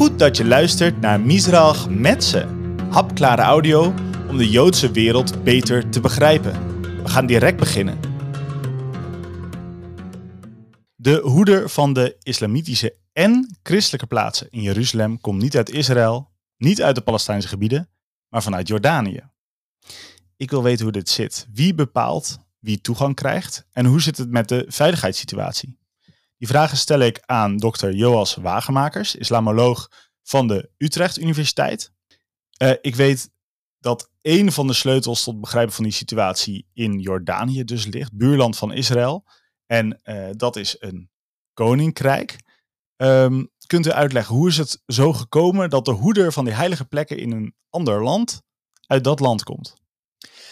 Goed dat je luistert naar Misrach Metze. Hapklare audio om de Joodse wereld beter te begrijpen. We gaan direct beginnen. De hoeder van de islamitische en christelijke plaatsen in Jeruzalem komt niet uit Israël, niet uit de Palestijnse gebieden, maar vanuit Jordanië. Ik wil weten hoe dit zit. Wie bepaalt wie toegang krijgt en hoe zit het met de veiligheidssituatie? Die vragen stel ik aan dokter Joas Wagemakers, islamoloog van de Utrecht Universiteit. Uh, ik weet dat een van de sleutels tot begrijpen van die situatie in Jordanië dus ligt, buurland van Israël. En uh, dat is een koninkrijk. Um, kunt u uitleggen, hoe is het zo gekomen dat de hoeder van die heilige plekken in een ander land uit dat land komt?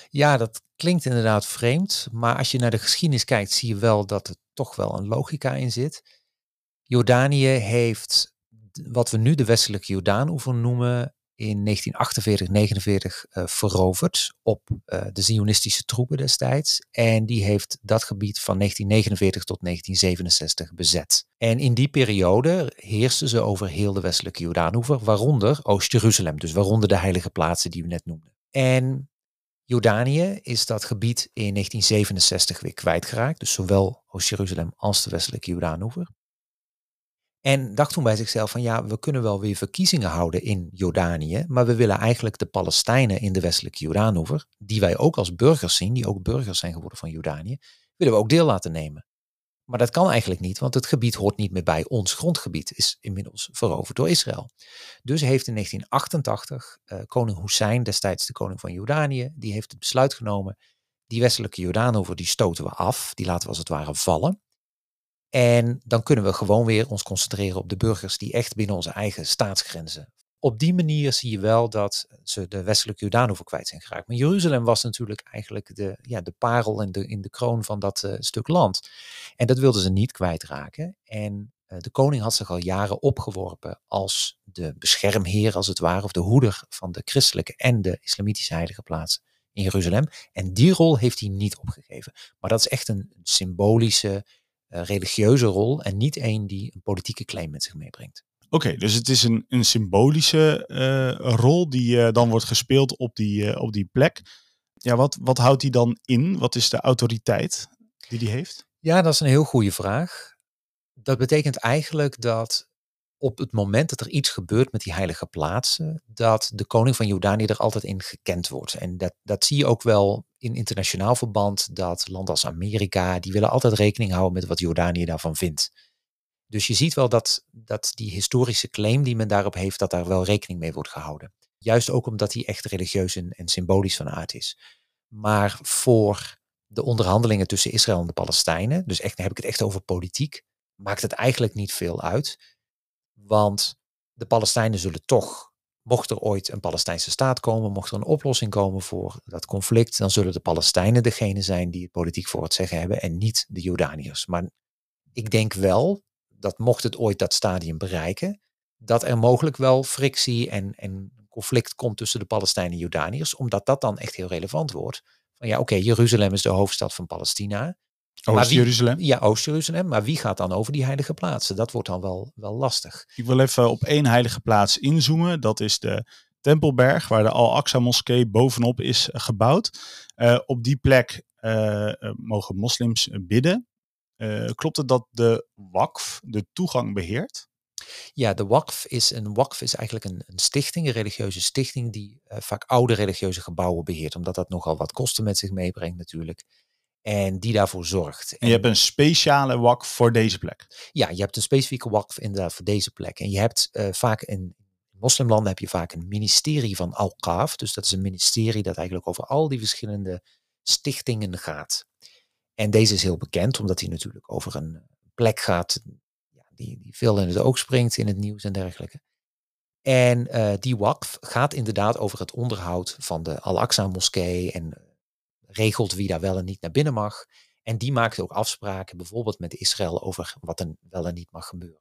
Ja, dat klinkt inderdaad vreemd, maar als je naar de geschiedenis kijkt, zie je wel dat er toch wel een logica in zit. Jordanië heeft wat we nu de westelijke Jordaanoever noemen, in 1948, 49 uh, veroverd op uh, de Zionistische troepen destijds. En die heeft dat gebied van 1949 tot 1967 bezet. En in die periode heersten ze over heel de westelijke Jordaanoever, waaronder Oost-Jeruzalem, dus waaronder de heilige plaatsen die we net noemden. En Jordanië is dat gebied in 1967 weer kwijtgeraakt, dus zowel Oost-Jeruzalem als de westelijke Jordaanoever. En dacht toen bij zichzelf van ja, we kunnen wel weer verkiezingen houden in Jordanië, maar we willen eigenlijk de Palestijnen in de westelijke Jordaanoever, die wij ook als burgers zien, die ook burgers zijn geworden van Jordanië, willen we ook deel laten nemen. Maar dat kan eigenlijk niet, want het gebied hoort niet meer bij ons grondgebied, is inmiddels veroverd door Israël. Dus heeft in 1988 uh, koning Hussein, destijds de koning van Jordanië, die heeft het besluit genomen, die westelijke Jordaanoever die stoten we af, die laten we als het ware vallen. En dan kunnen we gewoon weer ons concentreren op de burgers die echt binnen onze eigen staatsgrenzen. Op die manier zie je wel dat ze de westelijke Jordaan kwijt zijn geraakt. Maar Jeruzalem was natuurlijk eigenlijk de, ja, de parel in de, in de kroon van dat uh, stuk land. En dat wilden ze niet kwijtraken. En uh, de koning had zich al jaren opgeworpen als de beschermheer, als het ware, of de hoeder van de christelijke en de islamitische heilige plaatsen in Jeruzalem. En die rol heeft hij niet opgegeven. Maar dat is echt een symbolische uh, religieuze rol en niet één die een politieke claim met zich meebrengt. Oké, dus het is een, een symbolische uh, rol die uh, dan wordt gespeeld op die, op die plek. Ja, wat, wat houdt die dan in? Wat is de autoriteit die die heeft? Ja, dat is een heel goede vraag. Dat betekent eigenlijk dat op het moment dat er iets gebeurt met die heilige plaatsen, dat de koning van Jordanië er altijd in gekend wordt. En dat, dat zie je ook wel in internationaal verband, dat landen als Amerika, die willen altijd rekening houden met wat Jordanië daarvan vindt. Dus je ziet wel dat, dat die historische claim die men daarop heeft, dat daar wel rekening mee wordt gehouden. Juist ook omdat die echt religieus en, en symbolisch van aard is. Maar voor de onderhandelingen tussen Israël en de Palestijnen, dus echt, dan heb ik het echt over politiek, maakt het eigenlijk niet veel uit want de Palestijnen zullen toch, mocht er ooit een Palestijnse staat komen, mocht er een oplossing komen voor dat conflict, dan zullen de Palestijnen degene zijn die het politiek voor het zeggen hebben en niet de Jordaniërs. Maar ik denk wel dat mocht het ooit dat stadium bereiken, dat er mogelijk wel frictie en, en conflict komt tussen de Palestijnen en Jordaniërs, omdat dat dan echt heel relevant wordt. Van ja, oké, Jeruzalem is de hoofdstad van Palestina. Oost-Jeruzalem? Ja, Oost-Jeruzalem. Maar wie gaat dan over die heilige plaatsen? Dat wordt dan wel, wel lastig. Ik wil even op één heilige plaats inzoomen. Dat is de Tempelberg, waar de Al-Aqsa-moskee bovenop is gebouwd. Uh, op die plek uh, mogen moslims bidden. Uh, klopt het dat de WAKF de toegang beheert? Ja, de WAKF is, een WAKF is eigenlijk een, een stichting, een religieuze stichting, die vaak oude religieuze gebouwen beheert, omdat dat nogal wat kosten met zich meebrengt natuurlijk en die daarvoor zorgt. En je hebt een speciale WAK voor deze plek? Ja, je hebt een specifieke WAK inderdaad voor deze plek. En je hebt uh, vaak in moslimlanden heb je vaak een ministerie van Al-Qaf. Dus dat is een ministerie dat eigenlijk over al die verschillende stichtingen gaat. En deze is heel bekend, omdat hij natuurlijk over een plek gaat die, die veel in het oog springt in het nieuws en dergelijke. En uh, die WAKF gaat inderdaad over het onderhoud van de Al-Aqsa moskee en regelt wie daar wel en niet naar binnen mag. En die maakt ook afspraken, bijvoorbeeld met Israël, over wat er wel en niet mag gebeuren.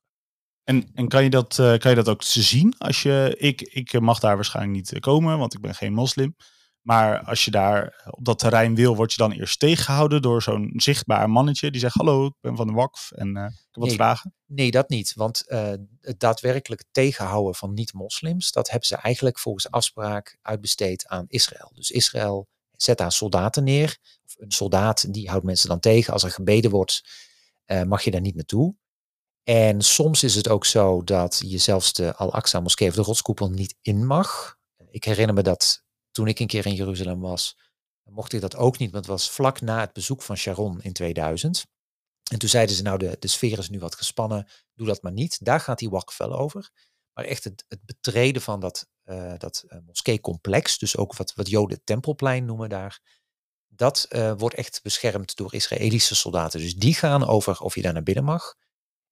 En, en kan, je dat, kan je dat ook zien? Als je, ik, ik mag daar waarschijnlijk niet komen, want ik ben geen moslim. Maar als je daar op dat terrein wil, word je dan eerst tegengehouden door zo'n zichtbaar mannetje die zegt: Hallo, ik ben van de WAKF en uh, ik heb wat Nee. vragen. Nee, dat niet. Want eh, het daadwerkelijk tegenhouden van niet-moslims, dat hebben ze eigenlijk volgens afspraak uitbesteed aan Israël. Dus Israël zet daar soldaten neer. Of een soldaat die houdt mensen dan tegen. Als er gebeden wordt, eh, mag je daar niet naartoe. En soms is het ook zo dat je zelfs de Al-Aqsa moskee of de rotskoepel niet in mag. Ik herinner me dat toen ik een keer in Jeruzalem was, mocht ik dat ook niet. Want het was vlak na het bezoek van Sharon in 2000. En toen zeiden ze, nou, de, de sfeer is nu wat gespannen, doe dat maar niet. Daar gaat die WAKF wel over. Maar echt het, het betreden van dat, eh dat uh, moskeecomplex, dus ook wat, wat Joden tempelplein noemen daar, dat uh, wordt echt beschermd door Israëlische soldaten. Dus die gaan over of je daar naar binnen mag.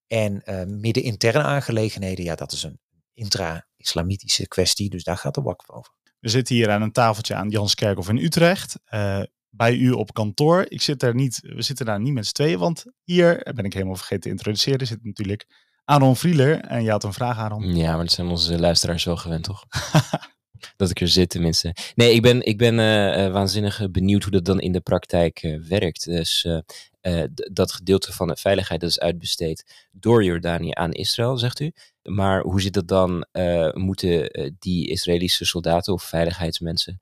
En uh, midden interne aangelegenheden, ja, dat is een intra-islamitische kwestie, dus daar gaat de WAKF over. We zitten hier aan een tafeltje aan Janskerkhof in Utrecht. Uh, bij u op kantoor. Ik zit daar niet, we zitten daar niet met z'n tweeën, want hier ben ik helemaal vergeten te introduceren. Zit natuurlijk Aaron Vrieler. En je had een vraag, Aaron. Ja, maar dat zijn onze luisteraars wel gewend, toch? dat ik er zit tenminste. Nee, ik ben, ik ben uh, uh, waanzinnig benieuwd hoe dat dan in de praktijk werkt. Dus dat gedeelte van de veiligheid dat is uitbesteed door Jordanië aan Israël, zegt u. Maar hoe zit dat dan? moeten die Israëlische soldaten of veiligheidsmensen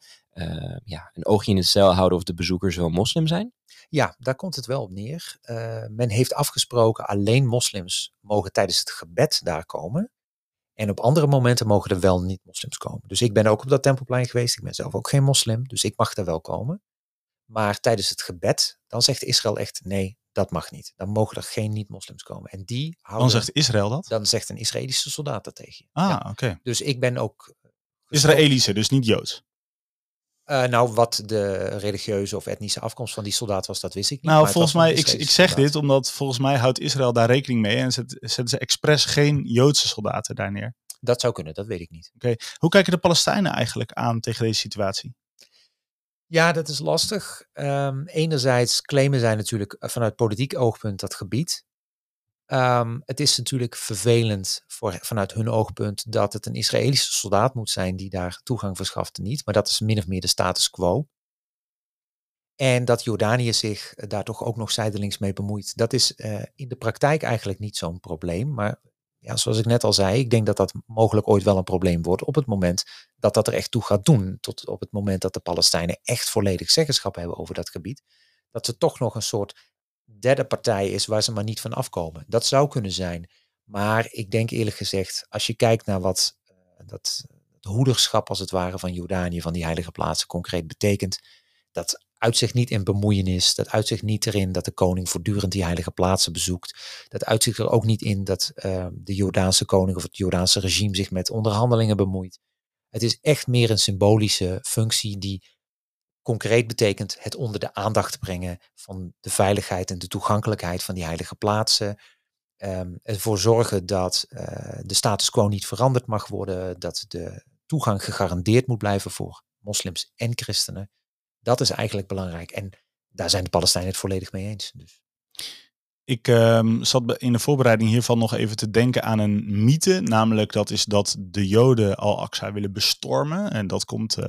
ja, een oogje in het cel houden of de bezoekers wel moslim zijn? Ja, daar komt het wel op neer. Men heeft afgesproken alleen moslims mogen tijdens het gebed daar komen. En op andere momenten mogen er wel niet-moslims komen. Dus ik ben ook op dat tempelplein geweest. Ik ben zelf ook geen moslim, dus ik mag daar wel komen. Maar tijdens het gebed, dan zegt Israël echt nee, dat mag niet. Dan mogen er geen niet-moslims komen. En die houden, Dan zegt Israël dat? Dan zegt een Israëlische soldaat dat tegen je. Ah, ja. oké. Okay. Dus ik ben ook... Israëlische, dus niet Joods? Uh, nou, wat de religieuze of etnische afkomst van die soldaat was, dat wist ik niet. Nou, volgens mij, ik, ik zeg soldaat. dit omdat volgens mij houdt Israël daar rekening mee en zet, zetten ze expres geen Joodse soldaten daar neer. Dat zou kunnen, dat weet ik niet. Oké, okay. hoe kijken de Palestijnen eigenlijk aan tegen deze situatie? Ja, dat is lastig. Um, enerzijds claimen zij natuurlijk vanuit politiek oogpunt dat gebied. Um, het is natuurlijk vervelend voor, vanuit hun oogpunt dat het een Israëlische soldaat moet zijn die daar toegang verschaft niet. Maar dat is min of meer de status quo. En dat Jordanië zich daar toch ook nog zijdelings mee bemoeit. Dat is uh, in de praktijk eigenlijk niet zo'n probleem. Maar ja, zoals ik net al zei, ik denk dat dat mogelijk ooit wel een probleem wordt op het moment dat dat er echt toe gaat doen. Tot op het moment dat de Palestijnen echt volledig zeggenschap hebben over dat gebied. Dat ze toch nog een soort derde partij is waar ze maar niet van afkomen. Dat zou kunnen zijn. Maar ik denk eerlijk gezegd, als je kijkt naar wat uh, dat het hoederschap als het ware van Jordanië, van die heilige plaatsen concreet betekent, dat uitzicht niet in bemoeienis, dat uitzicht niet erin dat de koning voortdurend die heilige plaatsen bezoekt. Dat uitzicht er ook niet in dat uh, de Jordaanse koning of het Jordaanse regime zich met onderhandelingen bemoeit. Het is echt meer een symbolische functie die concreet betekent het onder de aandacht brengen van de veiligheid en de toegankelijkheid van die heilige plaatsen. Um, ervoor zorgen dat uh, de status quo niet veranderd mag worden, dat de toegang gegarandeerd moet blijven voor moslims en christenen. Dat is eigenlijk belangrijk. En daar zijn de Palestijnen het volledig mee eens. Dus. Ik um, zat in de voorbereiding hiervan nog even te denken aan een mythe. Namelijk dat is dat de Joden Al-Aqsa willen bestormen. En dat komt uh,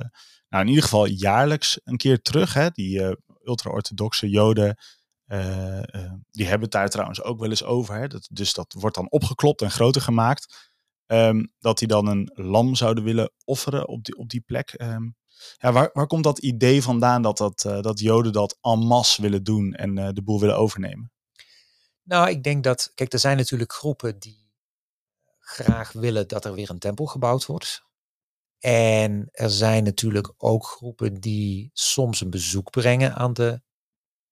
nou, in ieder geval jaarlijks een keer terug. Hè? Die uh, ultra-orthodoxe Joden, uh, die hebben daar trouwens ook wel eens over. Hè? Dat, dus dat wordt dan opgeklopt en groter gemaakt. Um, dat die dan een lam zouden willen offeren op die, op die plek. Um, ja, waar, waar komt dat idee vandaan dat, dat, dat Joden dat en masse willen doen en de boel willen overnemen? Nou, ik denk dat, kijk, er zijn natuurlijk groepen die graag willen dat er weer een tempel gebouwd wordt. En er zijn natuurlijk ook groepen die soms een bezoek brengen aan, de,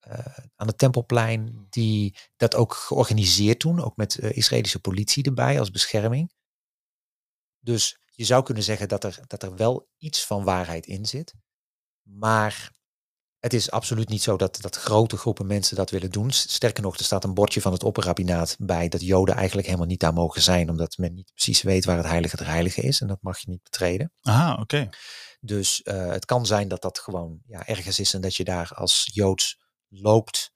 uh, aan het tempelplein, die dat ook georganiseerd doen, ook met uh, Israëlische politie erbij als bescherming. Dus je zou kunnen zeggen dat er, dat er wel iets van waarheid in zit. Maar het is absoluut niet zo dat, dat grote groepen mensen dat willen doen. Sterker nog, er staat een bordje van het opperrabinaat bij dat Joden eigenlijk helemaal niet daar mogen zijn, omdat men niet precies weet waar het heilige der heilige is en dat mag je niet betreden. Aha, oké. Okay. Dus uh, het kan zijn dat dat gewoon ja, ergens is en dat je daar als Joods loopt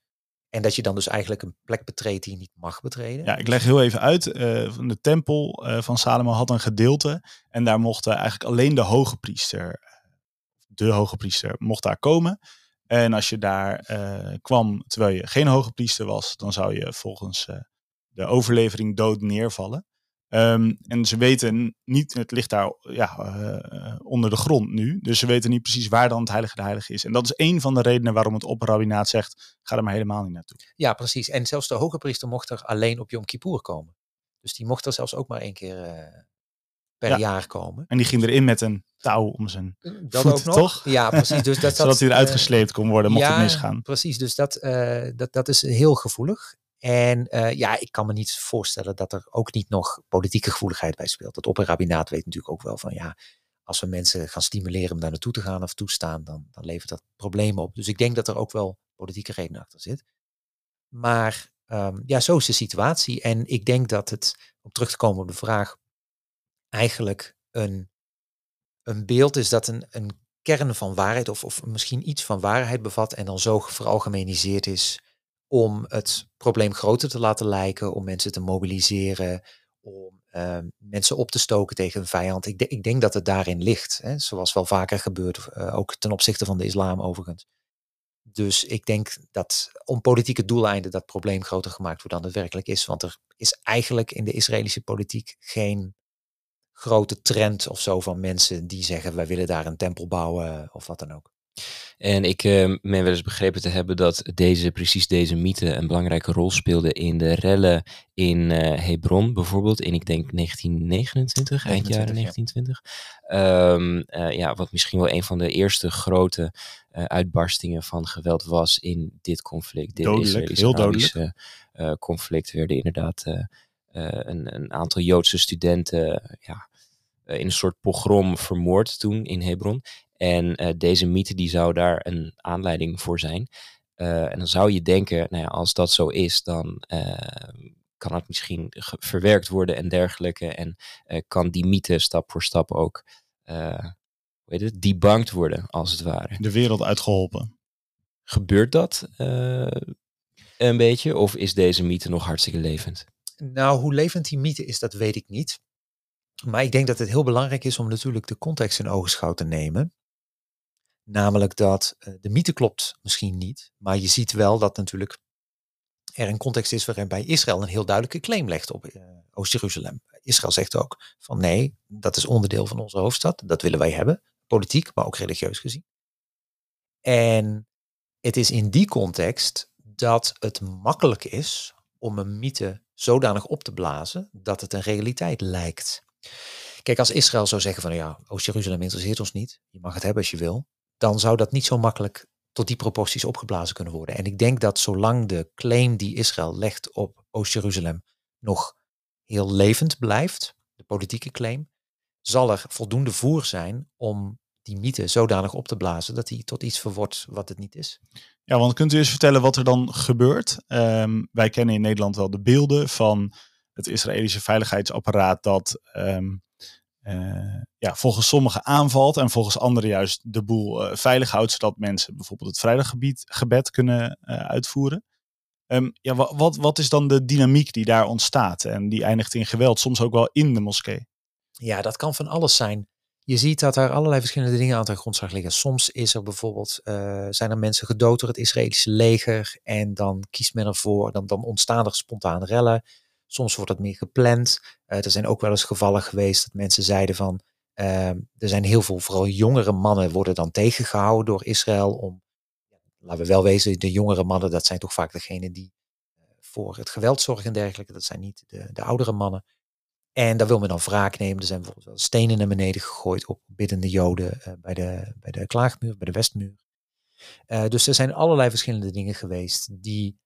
en dat je dan dus eigenlijk een plek betreedt die je niet mag betreden. Ja, ik leg heel even uit. Uh, de tempel uh, van Salomo had een gedeelte en daar mocht eigenlijk alleen de hoge priester de hoge priester, mocht daar komen. En als je daar eh, kwam terwijl je geen hoge priester was, dan zou je volgens eh, de overlevering dood neervallen. Ehm, en ze weten niet, het ligt daar ja, eh, onder de grond nu, dus ze weten niet precies waar dan het heilige de heilige is. En dat is een van de redenen waarom het opperrabbinaat zegt, ga er maar helemaal niet naartoe. Ja, precies. En zelfs de hoge priester mocht er alleen op Yom Kippur komen. Dus die mocht er zelfs ook maar één keer per Ja. jaar komen. En die ging erin met een touw om zijn Dat voet, ook nog. toch? Ja, precies. Dus dat, Zodat hij eruit eh, gesleept kon worden, mocht ja, het misgaan. Precies, dus dat, eh, dat, dat is heel gevoelig. En eh, ja, ik kan me niet voorstellen dat er ook niet nog politieke gevoeligheid bij speelt. Dat opperrabbinaat weet natuurlijk ook wel van ja, als we mensen gaan stimuleren om daar naartoe te gaan of toestaan, dan, dan levert dat problemen op. Dus ik denk dat er ook wel politieke reden achter zit. Maar ehm, ja, zo is de situatie. En ik denk dat het, om terug te komen op de vraag, eigenlijk een, een beeld is dat een, een kern van waarheid of, of misschien iets van waarheid bevat en dan zo veralgemeniseerd is om het probleem groter te laten lijken, om mensen te mobiliseren, om ehm, mensen op te stoken tegen een vijand. Ik, ik denk dat het daarin ligt, hè, zoals wel vaker gebeurt, eh, ook ten opzichte van de islam overigens. Dus ik denk dat om politieke doeleinden dat probleem groter gemaakt wordt dan het werkelijk is. Want er is eigenlijk in de Israëlische politiek geen grote trend of zo van mensen die zeggen wij willen daar een tempel bouwen of wat dan ook. En ik eh meen wel eens begrepen te hebben dat deze, precies deze mythe een belangrijke rol speelde in de rellen in eh, Hebron bijvoorbeeld. In ik denk 1929, eind jaren 29, 1920. Ehm, eh, ja, wat misschien wel een van de eerste grote eh, uitbarstingen van geweld was in dit conflict. Dit Dodelijk, heel dodelijk. Eh, conflict werden inderdaad een, een aantal Joodse studenten eh, ja, eh, in een soort pogrom vermoord toen in Hebron. En eh, deze mythe die zou daar een aanleiding voor zijn. Eh, en dan zou je denken, nou ja, als dat zo is, dan eh, kan het misschien verwerkt worden en dergelijke. En eh, kan die mythe stap voor stap ook, eh hoe heet het, debunked worden, als het ware. De wereld uitgeholpen. Gebeurt dat eh, een beetje? Of is deze mythe nog hartstikke levend? Nou, hoe levend die mythe is, dat weet ik niet. Maar ik denk dat het heel belangrijk is om natuurlijk de context in ogenschouw te nemen. Namelijk dat eh, de mythe klopt misschien niet, maar je ziet wel dat natuurlijk er een context is waarbij Israël een heel duidelijke claim legt op eh, Oost-Jeruzalem. Israël zegt ook van nee, dat is onderdeel van onze hoofdstad, dat willen wij hebben, politiek, maar ook religieus gezien. En het is in die context dat het makkelijk is om een mythe zodanig op te blazen dat het een realiteit lijkt. Kijk, als Israël zou zeggen van ja, Oost-Jeruzalem interesseert ons niet, je mag het hebben als je wil, dan zou dat niet zo makkelijk tot die proporties opgeblazen kunnen worden. En ik denk dat zolang de claim die Israël legt op Oost-Jeruzalem nog heel levend blijft, de politieke claim, zal er voldoende voer zijn om die mythe zodanig op te blazen dat die tot iets verwordt wat het niet is. Ja, want kunt u eens vertellen wat er dan gebeurt? Ehm, wij kennen in Nederland wel de beelden van het Israëlische veiligheidsapparaat dat ehm, eh, ja, volgens sommigen aanvalt en volgens anderen juist de boel eh, veilig houdt, zodat mensen bijvoorbeeld het vrijdaggebed gebed kunnen eh, uitvoeren. Ehm, ja, wa- wat, wat is dan de dynamiek die daar ontstaat en die eindigt in geweld, soms ook wel in de moskee? Ja, dat kan van alles zijn. Je ziet dat er allerlei verschillende dingen aan ten grondslag liggen. Soms is er bijvoorbeeld, eh, zijn er mensen gedood door het Israëlische leger en dan kiest men ervoor, dan, dan ontstaan er spontaan rellen. Soms wordt het meer gepland. Eh, er zijn ook wel eens gevallen geweest dat mensen zeiden van, eh, er zijn heel veel, vooral jongere mannen worden dan tegengehouden door Israël om, laten we wel wezen, de jongere mannen, dat zijn toch vaak degenen die voor het geweld zorgen en dergelijke. Dat zijn niet de, de oudere mannen. En daar wil men dan wraak nemen. Er zijn bijvoorbeeld stenen naar beneden gegooid op biddende Joden eh, bij, de, bij de Klaagmuur, bij de Westmuur. Eh, dus er zijn allerlei verschillende dingen geweest die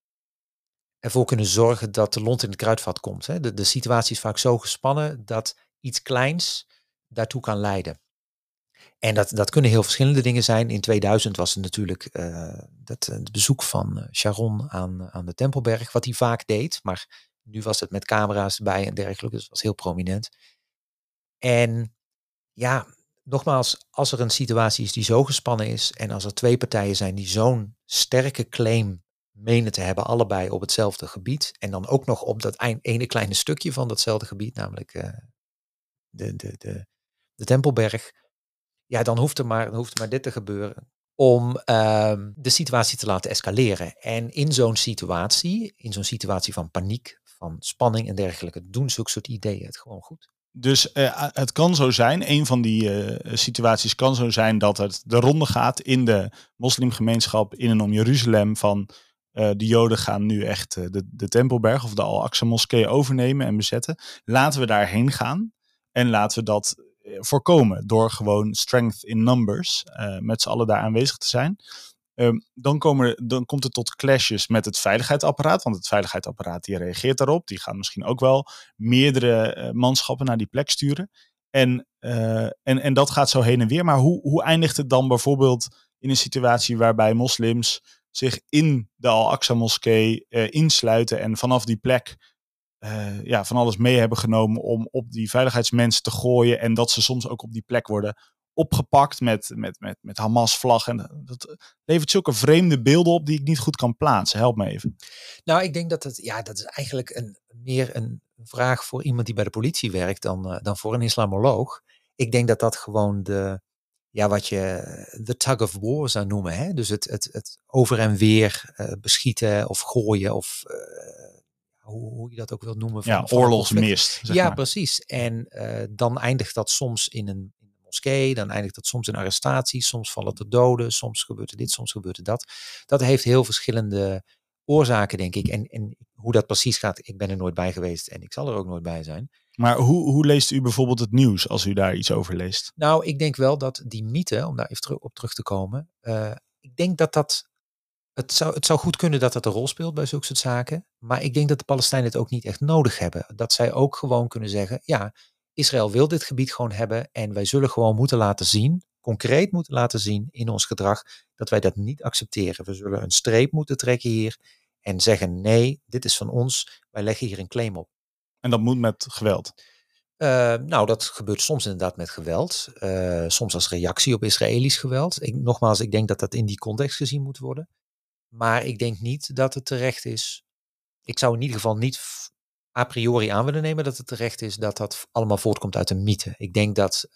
ervoor kunnen zorgen dat de lont in het kruidvat komt. Hè. De, de situatie is vaak zo gespannen dat iets kleins daartoe kan leiden. En dat, dat kunnen heel verschillende dingen zijn. In 2000 was het natuurlijk eh, dat, het bezoek van Sharon aan, aan de Tempelberg, wat hij vaak deed. Maar nu was het met camera's erbij en dergelijke, dus het was heel prominent. En ja, nogmaals, als er een situatie is die zo gespannen is en als er twee partijen zijn die zo'n sterke claim menen te hebben, allebei op hetzelfde gebied, en dan ook nog op dat ene kleine stukje van datzelfde gebied, namelijk eh, de, de, de, de Tempelberg, ja, dan hoeft er maar, hoeft er maar dit te gebeuren om ehm, de situatie te laten escaleren. En in zo'n situatie, in zo'n situatie van paniek, van spanning en dergelijke, doen zulke soort ideeën het gewoon goed. Dus uh, het kan zo zijn, een van die uh, situaties kan zo zijn dat het de ronde gaat in de moslimgemeenschap in en om Jeruzalem van uh, de Joden gaan nu echt de, de Tempelberg of de Al-Aqsa moskee overnemen en bezetten. Laten we daarheen gaan en laten we dat voorkomen door gewoon strength in numbers met z'n allen daar aanwezig te zijn. Um, dan, komen, dan komt het tot clashes met het veiligheidsapparaat. Want het veiligheidsapparaat die reageert daarop. Die gaan misschien ook wel meerdere uh, manschappen naar die plek sturen. En, uh, en, en dat gaat zo heen en weer. Maar hoe, hoe eindigt het dan bijvoorbeeld in een situatie waarbij moslims zich in de Al-Aqsa moskee uh, insluiten en vanaf die plek ja, van alles mee hebben genomen om op die veiligheidsmensen te gooien en dat ze soms ook op die plek worden opgepakt met, met, met, met Hamas-vlag. En dat levert zulke vreemde beelden op die ik niet goed kan plaatsen. Help me even. Nou, ik denk dat het, ja, dat is eigenlijk een, meer een vraag voor iemand die bij de politie werkt dan, uh, dan voor een islamoloog. Ik denk dat dat gewoon de, ja, wat je de tug of war zou noemen. Hè? Dus het, het, het over en weer uh, beschieten of gooien of uh, hoe, hoe, je dat ook wil noemen. Van, ja, oorlogsmist. Zeg ja, maar. precies. En dan eindigt dat soms in een moskee. Dan eindigt dat soms in arrestaties. Soms vallen er doden. Soms gebeurt er dit, soms gebeurt er dat. Dat heeft heel verschillende oorzaken, denk ik. En, en hoe dat precies gaat, ik ben er nooit bij geweest en ik zal er ook nooit bij zijn. Maar hoe, hoe leest u bijvoorbeeld het nieuws als u daar iets over leest? Nou, ik denk wel dat die mythe, om daar even terug, op terug te komen, uh, ik denk dat dat. Het zou, het zou goed kunnen dat dat een rol speelt bij zulke soort zaken. Maar ik denk dat de Palestijnen het ook niet echt nodig hebben. Dat zij ook gewoon kunnen zeggen: ja, Israël wil dit gebied gewoon hebben en wij zullen gewoon moeten laten zien, concreet moeten laten zien in ons gedrag, dat wij dat niet accepteren. We zullen een streep moeten trekken hier en zeggen nee, dit is van ons, wij leggen hier een claim op. En dat moet met geweld? Uh, nou, dat gebeurt soms inderdaad met geweld. Uh, soms als reactie op Israëlisch geweld. Ik, nogmaals, ik denk dat dat in die context gezien moet worden. Maar ik denk niet dat het terecht is. Ik zou in ieder geval niet a priori aan willen nemen dat het terecht is dat dat allemaal voortkomt uit een mythe. Ik denk dat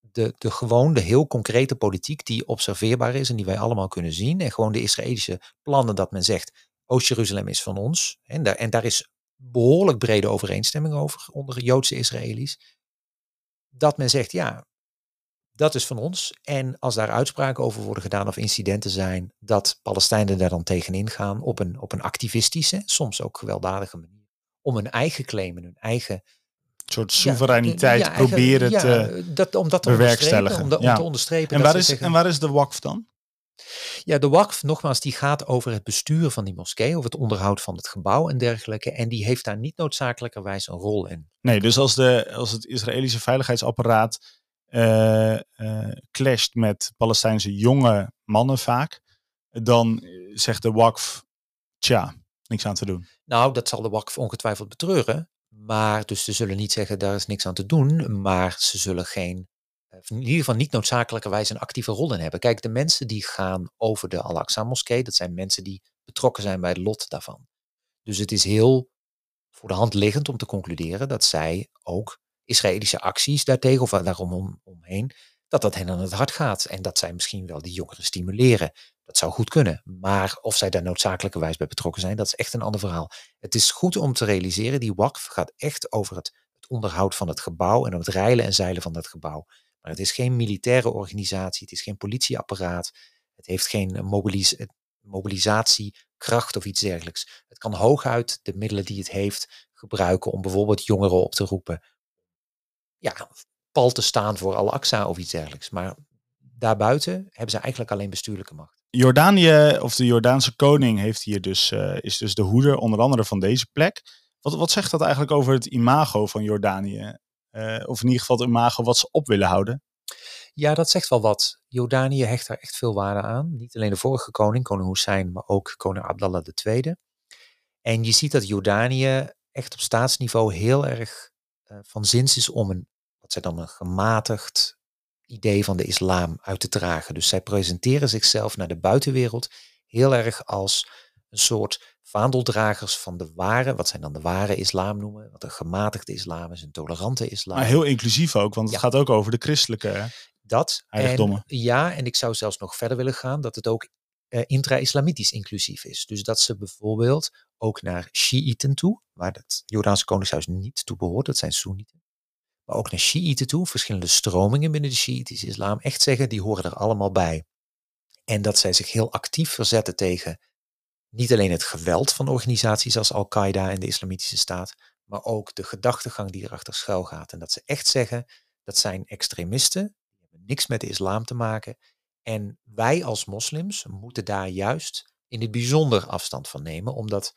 de, de gewoon, de heel concrete politiek die observeerbaar is en die wij allemaal kunnen zien. En gewoon de Israëlische plannen dat men zegt, Oost-Jeruzalem is van ons. En daar, en daar is behoorlijk brede overeenstemming over onder Joodse Israëli's. Dat men zegt, ja, dat is van ons. En als daar uitspraken over worden gedaan of incidenten zijn, dat Palestijnen daar dan tegenin gaan op een, op een activistische, soms ook gewelddadige manier om hun eigen claimen, hun eigen een soort soevereiniteit ja, proberen ja, te dat, om dat te bewerkstelligen. Om, om te onderstrepen. En waar, is, en waar is de WAKF dan? Ja, de WAKF, nogmaals, die gaat over het bestuur van die moskee, over het onderhoud van het gebouw en dergelijke. En die heeft daar niet noodzakelijkerwijs een rol in. Nee, dus als, de, als het Israëlische veiligheidsapparaat uh, uh, clasht met Palestijnse jonge mannen vaak, dan zegt de WAKF, tja, niks aan te doen. Nou, dat zal de WAKF ongetwijfeld betreuren. Maar dus ze zullen niet zeggen, daar is niks aan te doen. Maar ze zullen geen, eh, in ieder geval niet noodzakelijkerwijs een actieve rol in hebben. Kijk, de mensen die gaan over de Al-Aqsa moskee, dat zijn mensen die betrokken zijn bij het lot daarvan. Dus het is heel voor de hand liggend om te concluderen dat zij ook Israëlische acties daartegen of daarom omheen, dat dat hen aan het hart gaat. En dat zij misschien wel die jongeren stimuleren. Dat zou goed kunnen. Maar of zij daar noodzakelijkerwijs bij betrokken zijn, dat is echt een ander verhaal. Het is goed om te realiseren, die WAKF gaat echt over het, het onderhoud van het gebouw en om het reilen en zeilen van dat gebouw. Maar het is geen militaire organisatie, het is geen politieapparaat, het heeft geen mobilis mobilisatiekracht of iets dergelijks. Het kan hooguit de middelen die het heeft gebruiken om bijvoorbeeld jongeren op te roepen. Ja, pal te staan voor Al-Aqsa of iets dergelijks. Maar daarbuiten hebben ze eigenlijk alleen bestuurlijke macht. Jordanië, of de Jordaanse koning, heeft hier dus, uh, is dus de hoeder, onder andere van deze plek. Wat, wat zegt dat eigenlijk over het imago van Jordanië? Uh, of in ieder geval het imago wat ze op willen houden? Ja, dat zegt wel wat. Jordanië hecht daar echt veel waarde aan. Niet alleen de vorige koning, koning Hussein, maar ook koning Abdallah II. En je ziet dat Jordanië echt op staatsniveau heel erg uh, van zins is om een, wat zij dan een gematigd idee van de islam uit te dragen. Dus zij presenteren zichzelf naar de buitenwereld heel erg als een soort vaandeldragers van de ware, wat zij dan de ware islam noemen, wat een gematigde islam is, een tolerante islam. Maar heel inclusief ook, want het gaat ook over de christelijke. Dat. En, ja, en ik zou zelfs nog verder willen gaan dat het ook eh, intra-islamitisch inclusief is. Dus dat ze bijvoorbeeld ook naar Shiiten toe, waar het Jordaanse koningshuis niet toe behoort, dat zijn Soenieten. Maar ook naar Shiiten toe, verschillende stromingen binnen de Shiïtische islam, echt zeggen, die horen er allemaal bij. En dat zij zich heel actief verzetten tegen niet alleen het geweld van organisaties als Al-Qaeda en de Islamitische Staat, maar ook de gedachtegang die erachter schuil gaat. En dat ze echt zeggen, dat zijn extremisten, die hebben niks met de islam te maken. En wij als moslims moeten daar juist in het bijzonder afstand van nemen, omdat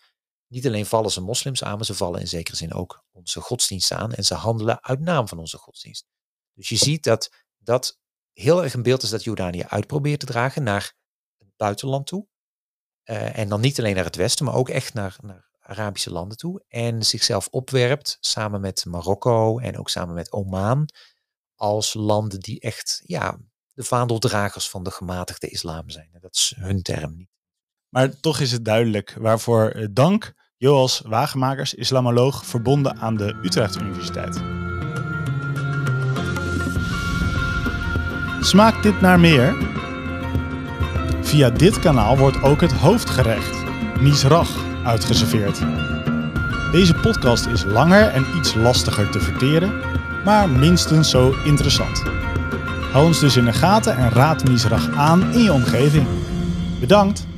niet alleen vallen ze moslims aan, maar ze vallen in zekere zin ook onze godsdienst aan en ze handelen uit naam van onze godsdienst. Dus je ziet dat dat heel erg een beeld is dat Jordanië uitprobeert te dragen naar het buitenland toe. Uh, en dan niet alleen naar het westen, maar ook echt naar, naar Arabische landen toe. En zichzelf opwerpt samen met Marokko en ook samen met Oman als landen die echt ja, de vaandeldragers van de gematigde islam zijn. Dat is hun term niet. Maar toch is het duidelijk waarvoor eh, dank Joas Wagemakers, islamoloog verbonden aan de Utrecht Universiteit. Smaakt dit naar meer? Via dit kanaal wordt ook het hoofdgerecht, misrach, uitgeserveerd. Deze podcast is langer en iets lastiger te verteren, maar minstens zo interessant. Hou ons dus in de gaten en raad misrach aan in je omgeving. Bedankt!